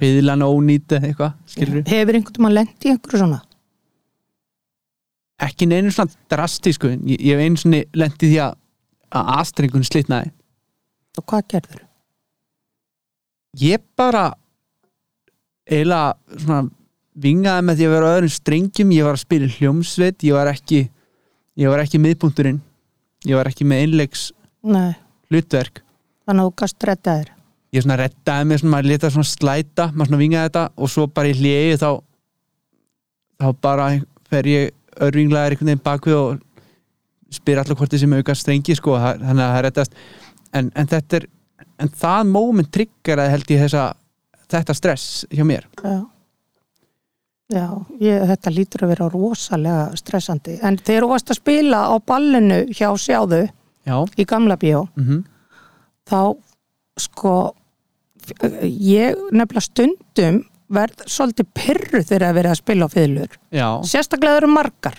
byðlan ónýtt eða eitthvað, skilur Hefur einhvern veginn lent í einhverju svona? ekki neinu svona drastísku ég, ég hef einu svona lendið því að að aðstrengun slitnaði Og hvað gerður? ég bara eiginlega svona vingaði með því að vera öðrum strengjum ég var að spila hljómsveit ég var ekki, ég var ekki miðpunkturinn. Ég var ekki með einleiks Nei, hlutverk þannig að þú gast redda þér. ég svona rettaði mig, svona, maður leta svona slæta maður svona vingaði þetta og svo bara í hliði þá þá bara fer ég örvinglaðir einhvern veginn bakvið og spyr allar hvort þessi með auka strengi sko, þannig að það rettast en, en þetta er en það moment triggeraði held ég þessa þetta stress hjá mér. Já, já ég, þetta lítur að vera rosalega stressandi. En þegar þú varst að spila á ballinu hjá sjáðu já, í gamla bíó, mhm þá sko ég nefnilega stundum verð svolítið pyrru þegar að vera að spila á fiðlur. Já, Sérstaklega það eru margar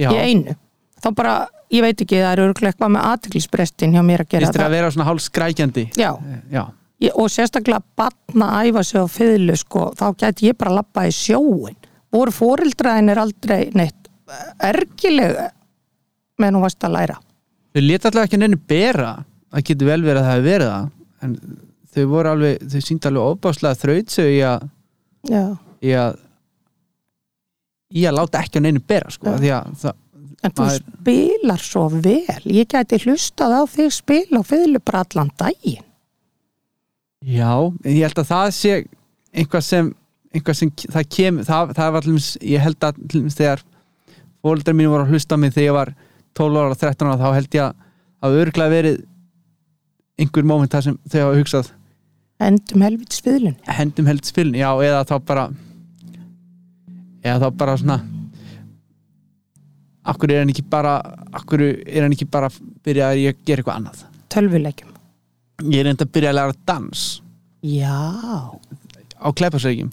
já. í einu. Þá bara, ég veit ekki, það eru eitthvað með aðtiklisbrestin hjá mér að gera Fyrst er að vera svona hálf skrækjandi Já, Já, ég, og sérstaklega batna að æfa sig á fiðlu sko, þá gæti ég bara lappa í sjóin voru fórildraðin er aldrei neitt ergileg meðan hún varst að læra? Þau leta allavega ekki neinu bera það getur vel verið að það hefur verið það en þau voru alveg, þau síndu alveg ofbáslega þrautsau í að í að í að láta ekki á neinu bera sko, það, en þú Maður- spilar svo vel. Ég gæti hlustað á þig spila á fiðlu bara allan daginn já, en ég held að það sé einhvað sem, einhvað sem það kem, það, það var allir ég held að til dæmis þegar fóldrar mínu voru að hlusta mig þegar ég var 12 ára og 13 ára þá held ég að að örglega verið einhver moment þar sem þau hafa hugsað. Endum helvits fiðlun hendum held spilin, já, eða þá bara eða þá bara svona akkur er hann ekki bara akkur er hann ekki bara byrjað að gera eitthvað annað? Tölvuleikjum ég er enda að byrja að læra dans. Já, á kleiparsveikjum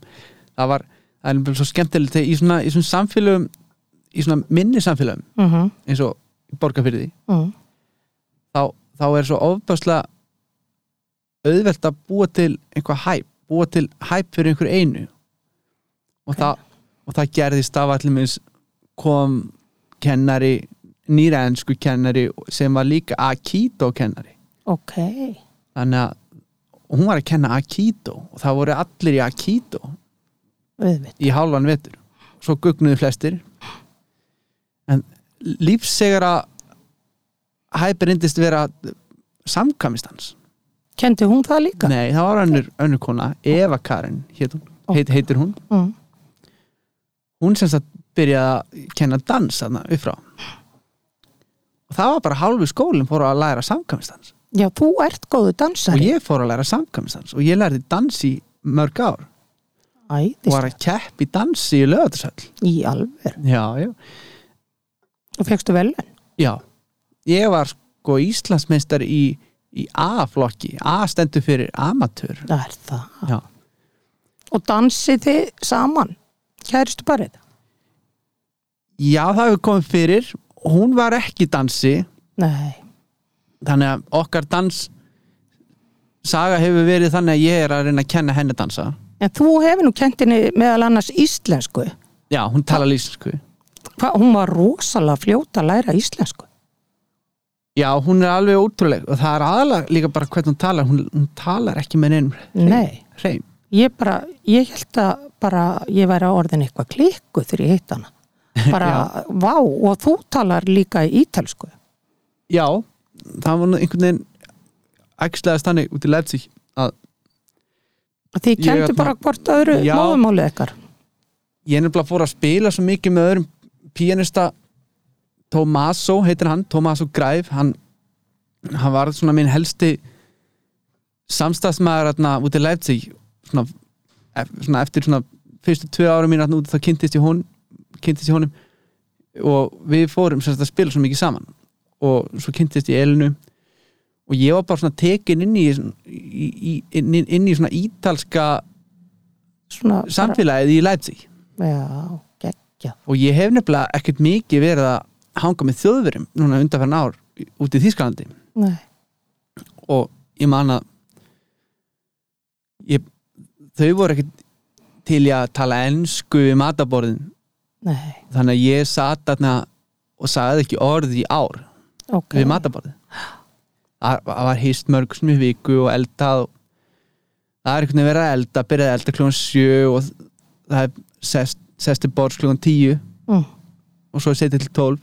það var, það er svo skemmtilegt þegar í svona, í svona samfélögum í svona minni samfélögum mhm, eins og borgarfyrði mhm. þá, þá er svo ofbáslega auðvelt að búa til einhvað hæp, búa til hæp fyrir einhver einu. Og, Ok. það, og það gerðist af allir kom kennari nýræðensku kennari sem var líka Aikido kennari ok, þannig að hún var að kenna Aikido og það voru allir í viðvitt í hálfan vetur. Svo gugnuðu flestir. En lífsegara hæpir reyndist vera samkamistans kendi hún það líka? nei, það var önnur, önnur kona Eva Karin heit heitir hún. Mm. hún sem sagt byrjaði að kenna dans þarna upp frá og það var bara hálfu skólinn fór að læra samkamistans já, þú ert góðu og dansari ég fór að læra samkamistans og ég lærði dans í mörg ár. Æðist var að kepp í dansi í lögatursall í alver já, já, og fegstu velun já. Ég var sko Íslandsmeistar í, í A-flokki. A stendur fyrir amatör það er það. Já, og dansið þið saman? Kæristu parið já það hefur komið fyrir. Hún var ekki dansi. Nei, þannig að okkar dans saga hefur verið þannig að ég er að reyna að kenna henni dansa. En þú hefur nú kentinni meðal annars íslensku. Já, hún tala lýsinsku Hva, hún var rosalega fljóta að læra íslensku. Já, hún er alveg ótrúleg og það er aðalega líka bara hvernig hún talar. Hún, hún talar ekki með neinum. Nei, hreim. Ég bara ég held að bara ég væri að orðin eitthvað klikku þegar ég hitt hana. Bara, vá, og þú talar líka í ítelsku já, það var einhvern veginn ægslega stannig út í Leipzig að Ég kentu hérna- bara hvort öðru móðumálið ykkar. Ég er nefnilega fór að spila svo mikið með öðrum pianista Tomaso, heitir hann, Tomaso Græf hann, hann var svona minn helsti samstagsmaður þarna út í Leipzig. Svona, svona eftir svona fyrstu tvö ára mín út þá kynntist ég hún kynntist ég honum. Og við fórum að spila svo mikið saman og svo kynntist ég Elinu og ég var bara svona tekin inn í, í, í inn, inn í svona ítalska svona, samfélagið í Leipzig. Já, geggja og ég hef nefnilega ekkert mikið verið að hanga með þjóðverum núna undanferðin ár út í Þýskalandi. Nei, og ég man að ég, þau voru ekkert til í að tala ensku við mataborðin. Nei, þannig að ég satt þarna og sagði ekki orð í ár ok. Við mataborðin það var hýst mörg sem í viku og eldað og það er einhvern veginn að elda byrjaði að elda kljóðan sjö og það er sest, sesti borðs kljóðan tíu. Mm. og svo er setið til tólf.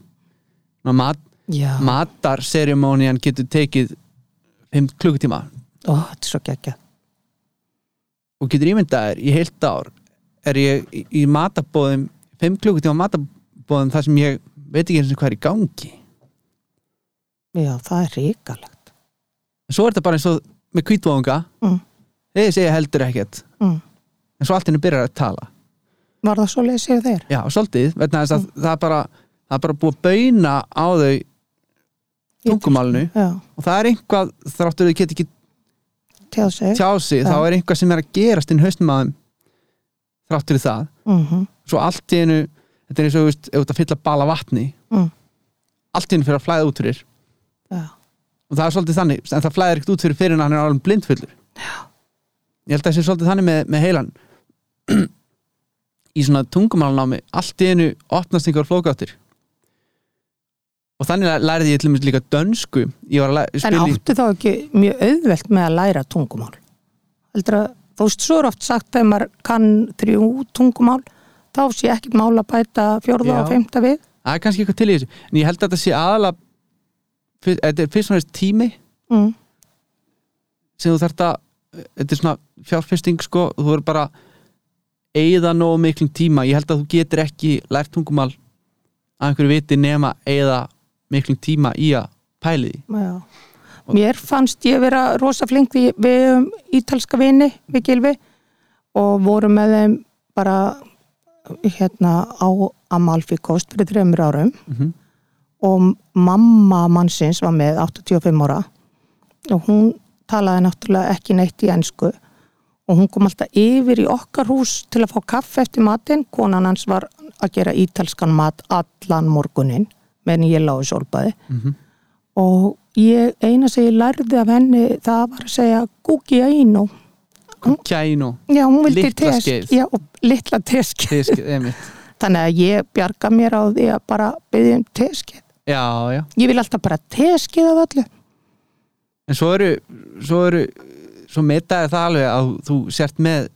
Ná, mat, já, matarseremónian getur tekið 5 klukkutíma. Ó, þetta er svo geggja og getur ímyndaðir í heilt ár er ég í matabóðum 5 klukkutíma matabóðum þar sem ég veit ekki eins og hvað er í gangi já, það er ríkalegt en svo er þetta bara eins og með kvítvóðunga mm. þeir segja heldur ekkert. Mm. en svo allt henni byrjar að tala. Var það svo leysið þeir? já, svolítið, vegna þess að það er bara það er bara búið að bauna á þau tungumálinu. Já, og það er einhvað, þráttur þau get ekki tjáð sig. tjá sig, Já. þá er einhvað sem er að gerast inn í haustum að þeim þráttur það. Mm svo allt í einu þetta er eins og ef þú ert að fylla bala vatni Mm. allt í einu fyrir að flæða út fyrir já, og það er svolítið þannig, en það flæðir ekkert út fyrir fyrir hann er alveg blindfullur. Já. ég held að það sé svolítið þannig með, með heilan. Í svona tungumálanámi allt í einu opnast einhver flókáttir og þannig lærði ég til dæmis líka dönsku. Að en áttu þá ekki mjög auðvelt með að læra tungumál? Heldur að þú veist svo er oft sagt þegar maður kann þrjú tungumál þá sé ekkert mál að bæta fjórða Já. og femta við. Það er kannski eitthvað til í þessu. En ég held að þetta sé aðalega þetta er fyrst og næst tími mm. sem þú þarft að þetta er svona fjárfesting sko þú verður bara eigða nógu miklum tíma ég held að þú getur ekki lært tungumál að einhverju viti nema eigða miklum tíma í að pæli því. Mér fannst ég vera rosa flink við, við um ítalska vini við Gilvi og vorum með þeim bara hérna á Amalfi Kost fyrir þreymur árum Mhm. Og mamma mannsins var með 85 ára. Og hún talaði náttúrulega ekki neitt í ensku. Og hún kom alltaf yfir í okkar hús til að fá kaffe eftir matinn. Konan hans var að gera ítalskan mat allan morgunin meðan ég láði sólbaði. Mhm. og ég, eina sem ég lærði af henni það var að segja Gugi Eino. Kænu, já, hún vildi Litla tesk skeið. já, litla tesk þannig að ég bjarga mér á því að bara byggja um teskið já, já, ég vil alltaf bara teskið af öllu. En svo eru svo eru, svo metaði það alveg að þú sért með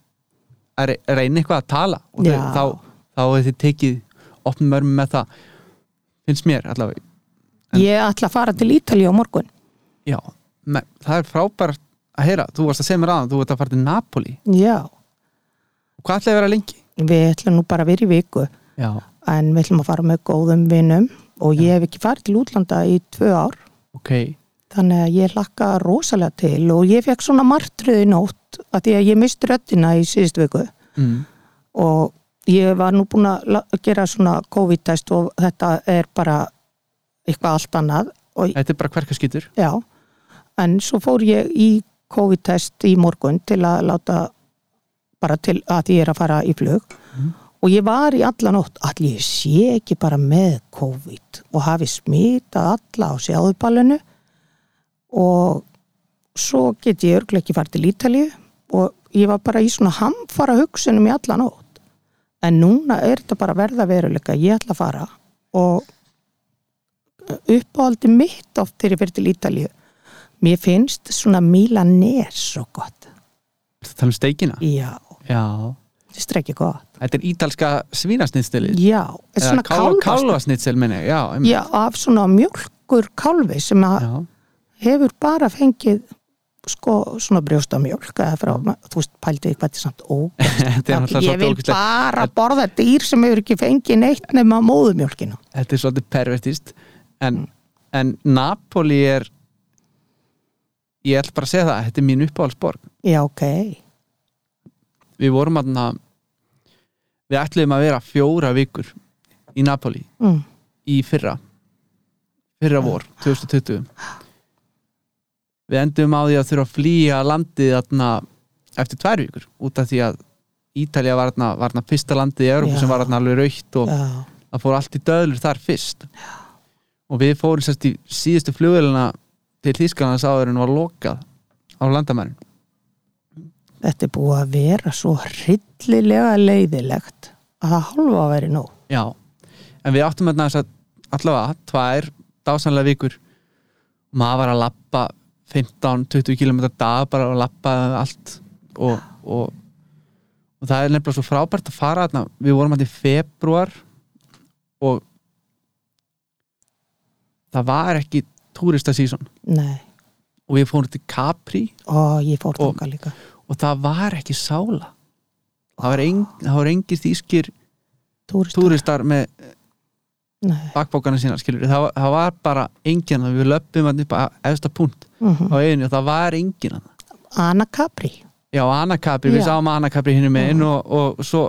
að re- reyna eitthvað að tala. Og þau, þá, þá er þið tekið opnum örmum með það finnst mér allavega. En- ég ætla að fara til Ítali á morgun. Já, me, það er frábært að heyra, þú varst að segja mér aðan, þú ert að fara til Napoli. Já, og hvað ætlaði að vera lengi? við ætlum nú bara að vera í viku. Já, en við ætlum að fara með góðum vinnum og ég hef ekki farið til útlanda í tvö ár. Ok. Þannig að ég hlakka rosalega til og ég fekk svona martröð í nótt að því að ég misti röddina í síðust viku. Mm. og ég var nú búin að gera svona COVID-test og þetta er bara eitthvað allt annað og Þetta er bara hverkaskýtur já, en svo fór ég í COVID-test í morgun til að láta bara til að ég er að fara í flug og ég var í alla nótt allir ég sé ekki bara með COVID og hafi smitað alla á sjáðuballinu og svo get ég örglega ekki farið til Ítalíu og ég var bara í svona hamfara hugsunum í alla nótt. En núna er þetta bara verða veruleika. Ég ætla að fara og uppáhaldi mitt oft þegar ég fyrir til Ítalíu. Mér finnst svona Milanese svo gott. Það tala um steikina? Já, Já þetta er ekki gott. Þetta er ítalska svínasnittstilið. Já, þetta er svona kálfast Kálvasnittsel minni, já, einmitt. já, af svona mjölkur kálfi sem að hefur bara fengið sko svona brjóstamjölk eða frá, þú veist, pældi hvað þetta er samt ógæst ég vil bara borða dýr sem hefur ekki fengið neitt nema móðumjölkina Þetta er svolítið pervertist en, Mm. en Napoli er ég ætla bara að segja það þetta er mín uppáhaldsborg. Já, ok, við vorum aðna við ætluðum að vera fjóra vikur í Napoli mm. í fyrra fyrra vor, 2020 við endum á því að þurfa að flýja landið aðna eftir tvær vikur út af því að Ítalía var aðna, var aðna fyrsta landið í Európa sem var aðna alveg raukt og já, það fór allt í döðlur þar fyrst. Já. og við fórum sérst í síðustu flugvelina til Þýskalands áður en var lokað á landamærin þetta er búið að vera svo hryllilega leiðilegt að það hálfa að veri nóg. Já, en við áttum að allavega tvær dásanlega vikur. Maður var að lappa 15-20 km dag bara að lappa allt. Og, og, og það er nefnilega svo frábært að fara þarna. Við vorum að í februar og það var ekki túristasíson nei, og við fórum til Capri. Og ég fór þangað líka og það var ekki sála. Það var, eng, það var engir þýskir túristar, túristar með nei. bakbókana sína skilur það, var- það var bara enginn að við löpum að efsta punkt mm á eiginu og það var enginn að Anna Capri. Já, Anakapri, við Já. sáum Anakapri hinn með inn og, og svo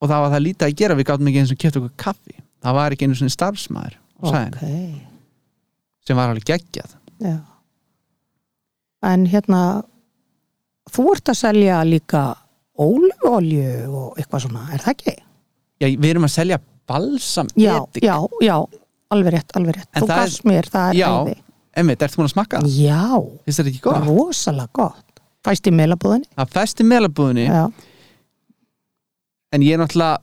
og það var það lítið að gera, við gátum ekki eins og kæft okkur kaffi, það var ekki einu svona starfsmæður á sæðin, ok, sem var alveg geggjað. Já. En hérna þú ert að selja líka ólífólju og eitthvað svona, er það ekki? já, við erum að selja balsam Já, edik. já, já, alveg rétt, alveg rétt En þú gafst mér, það er já, æði emmitt, ertu búin að smakka það? Já, finnst þetta ekki gott? rosalega gott Fæst í meilabúðinni? það festi meðlabúðinni Já, en ég er náttúrulega,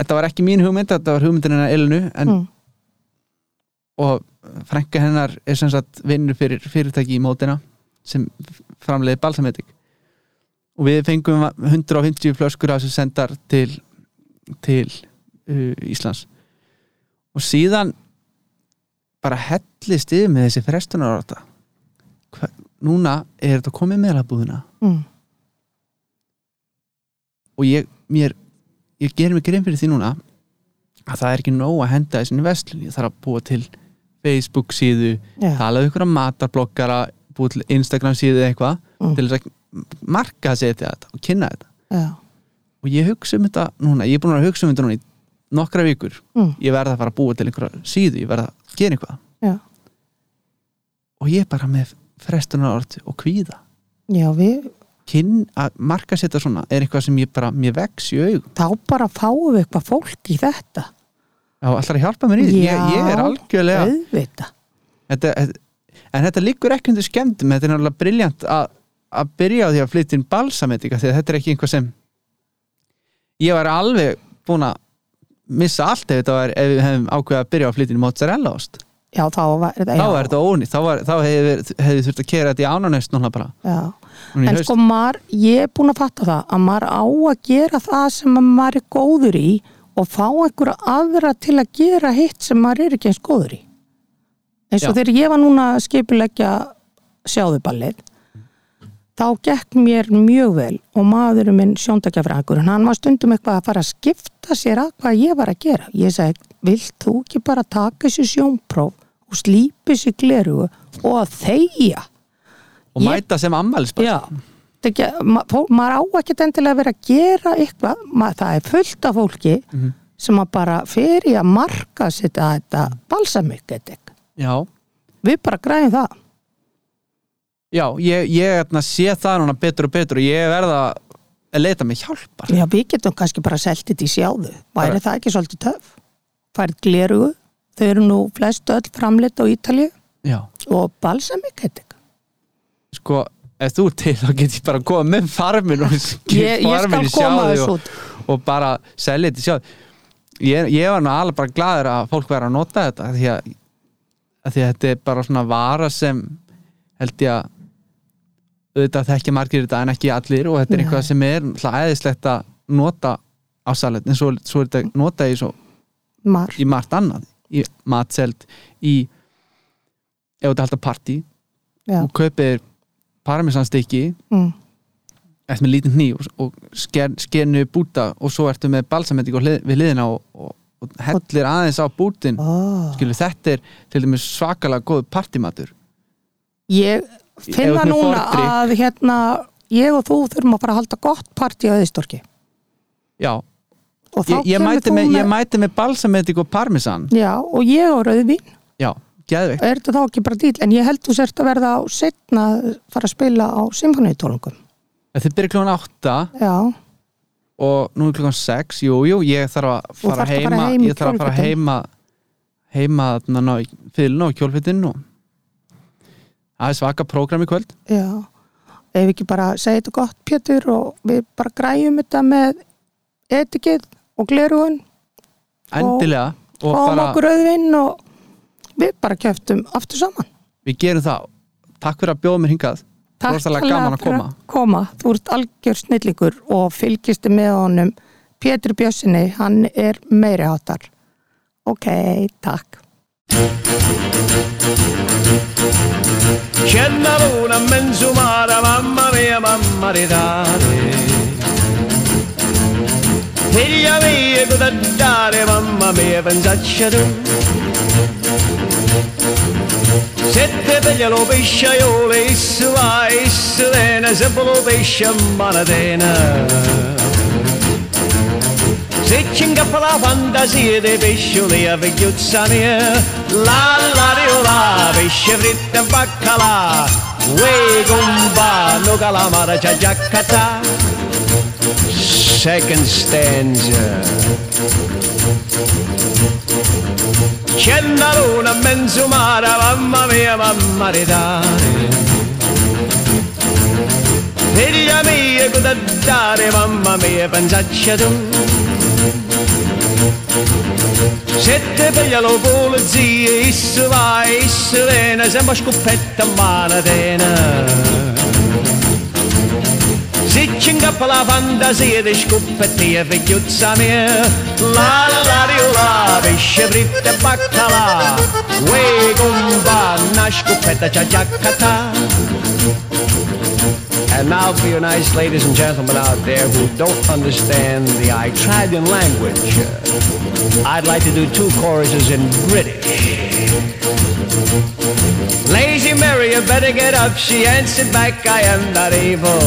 þetta var ekki mín hugmynd þetta var hugmyndin hennar Elinu en, Mm. og frænka hennar er sem sagt vinnur fyrir fyrirtæki í mótina sem framleiði balsametik og við fengum 150 flöskur af þessu sendar til til uh, Íslands. Og síðan bara hellist yfir með þessi frestunar ára núna er þetta komið meðlabúðina mm. og ég, mér, ég gerir mig grein fyrir því núna að það er ekki nóg að henda þessinni vestlun ég þarf að búa til Facebook síðu já, tala um ykkur matarblokkara búa til Instagram síðu eitthvað Mm. til þess að marka að setja þetta og kynna þetta. Já, og ég hugsa um þetta núna, ég er búin að hugsa um þetta núna í nokkra vikur. Mm. ég verða að fara að búa til einhverja síðu ég verða að gera eitthvað. Já, og ég er bara með frestunar orð og kvíða. Já við, kyn að marka setja svona er eitthvað sem ég bara, mér vex í augum. Þá bara fáum við eitthvað fólk í þetta. Já, allar að hjálpa mér í því, ég, ég er algjörlega þetta, en þetta liggur ekki undir skemmtum þetta er náttúrulega briljant að, að byrja á því að flytja inn balsametika því að þetta er ekki einhvað sem ég var alveg búin að missa allt ef, var, ef við hefum ákveðið að byrja á að flytja inn mozzarella ost já, þá var þetta ónýtt, þá, þá hefði, hefði þurft að kera þetta í ánanest núna bara já. en haust. sko maður, ég er búin að fatta það að maður á að gera það sem að maður er góður í og fá einhverja aðra til að gera hitt sem maður er ekki eins góður í eins og Já. þegar ég var núna að skipuleggja sjáðuballið þá gekk mér mjög vel og maðurinn minn sjóndakjafræðingur hann var stundum eitthvað að fara að skipta sér að hvað ég var að gera ég sagði, vilt þú ekki bara taka þessi sjónpróf og slípi þessi glerugu og að þegja og ég- mæta sem ammælisbar Já, ekki, ma, fó, maður á ekki endilega að vera að gera eitthvað, ma, það er fullt af fólki Mhm. sem að bara fer í að marka að þetta. Já, Við bara græðum það. Já, ég, ég hérna, sé það núna betur og betur og ég verða að leita mig hjálpar Já, við getum kannski bara selt þetta í sjáðu. Væri það ekki svolítið töf? Færið glerugu, þau eru nú flest öll framleitt á Ítalíu Já, og balsamik eitthvað. sko, ef þú til þá get ég bara að koma með farmin og ég skal koma þessu og, og bara selja þetta í sjáðu ég, ég var nú alveg bara glaður að fólk verða að nota þetta því að, að því að þetta er bara svona vara sem held ég að auðvitað þekki margir þetta en ekki allir og þetta er Nei. eitthvað sem er æðislegt að nota á salet en svo, svo er þetta nota í, svo, Mar. í margt annað í matseld í ef þetta halda partí Já. og kaupir parmesanstykki Mm. eftir með lítinn hný og, og sker, skernu búta og svo ertu með balsamending hlið, við liðina og, og, og hellir aðeins á bútin Oh. skilur þetta er til dæmis svakalega góð partimatur Ég finna núna fordrykk. að hérna, ég og þú þurfum að fara að halda gott partí á Eðistorki. já, Og ég, ég, mæti með, með, ég mæti með balsamending og parmesan Já, og ég á rauðvín. já, geðveikt Er þetta þá ekki bara dýl? En ég held þú sért að verða á setna fara að spila á symfóniutólungum. þið byrja klokkan 8 Já, og nú er klokkan 6 jú, jú, ég þarf að fara þarft að heima fara heim í ég þarf að fara heima heima þarna í fylgna og og er svaka prógram í kvöld já. Ef ekki bara segja þetta gott, Pétur, og við bara græjum þetta með etikið og glerugun endilega og og bara okkur rauðvinn og við bara kjöftum aftur saman. við gerum það takk fyrir að bjóða mér hingað kærlega gaman að fyrir koma koma. Þú ert algjör snillikur og fylgistu með honum Pétur Bjössinni, hann er meiri hátar. Ok, takk. C'è una luna mezzo mare, mamma mia, mamma ridare. Figlia mia, da dare, mamma mia, pensaccia tu. Se te piglia lo pesciaiole, isso va, isso viene, se vuole pesce, manatena se ci ingappa la fantasia dei pescioli a vegliuzza mia La la rio la, pesce fritto e baccalà Uè gomba, no calamara c'ha già catà Second stanza. C'è una luna mezzo mare, mamma mia, mamma ridare Figlia mia, cosa dare, mamma mia, pensaccia tu Sette isso viene, sembra scoppetta la fantasia di figliuzza mia, la la riola, pesce fritto e baccalà, uè scoppetta. And now for you nice ladies and gentlemen out there who don't understand the Italian language, I'd like to do two choruses in British. Lazy Mary, you better get up. She answered back, I am not able.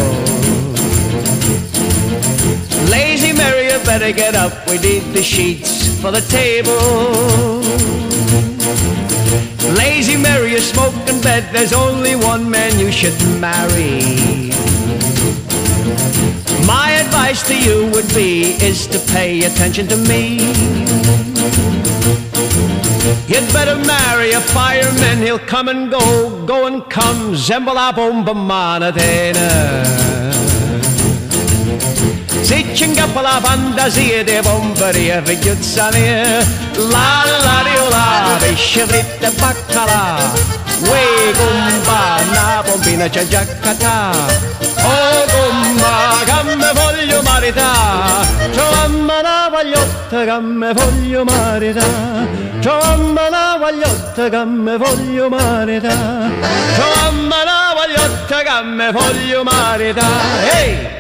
Lazy Mary, you better get up. We need the sheets for the table. Lazy Mary, you smoke in bed. There's only one man you should marry advice to you would be is to pay attention to me. You'd better marry a fireman, he'll come and go, go and come, zembola bomba manatena. Sitchen på la banda se de bomberie för Guds. La la di oh, la, vi shrivte bakkala. We gumba na bombina chajakata. O oh, gumba gamme voglio marità, mamma una vagliotta che me voglio marità, mamma una vagliotta che me voglio marità, mamma una vagliotta che me voglio marità, ehi!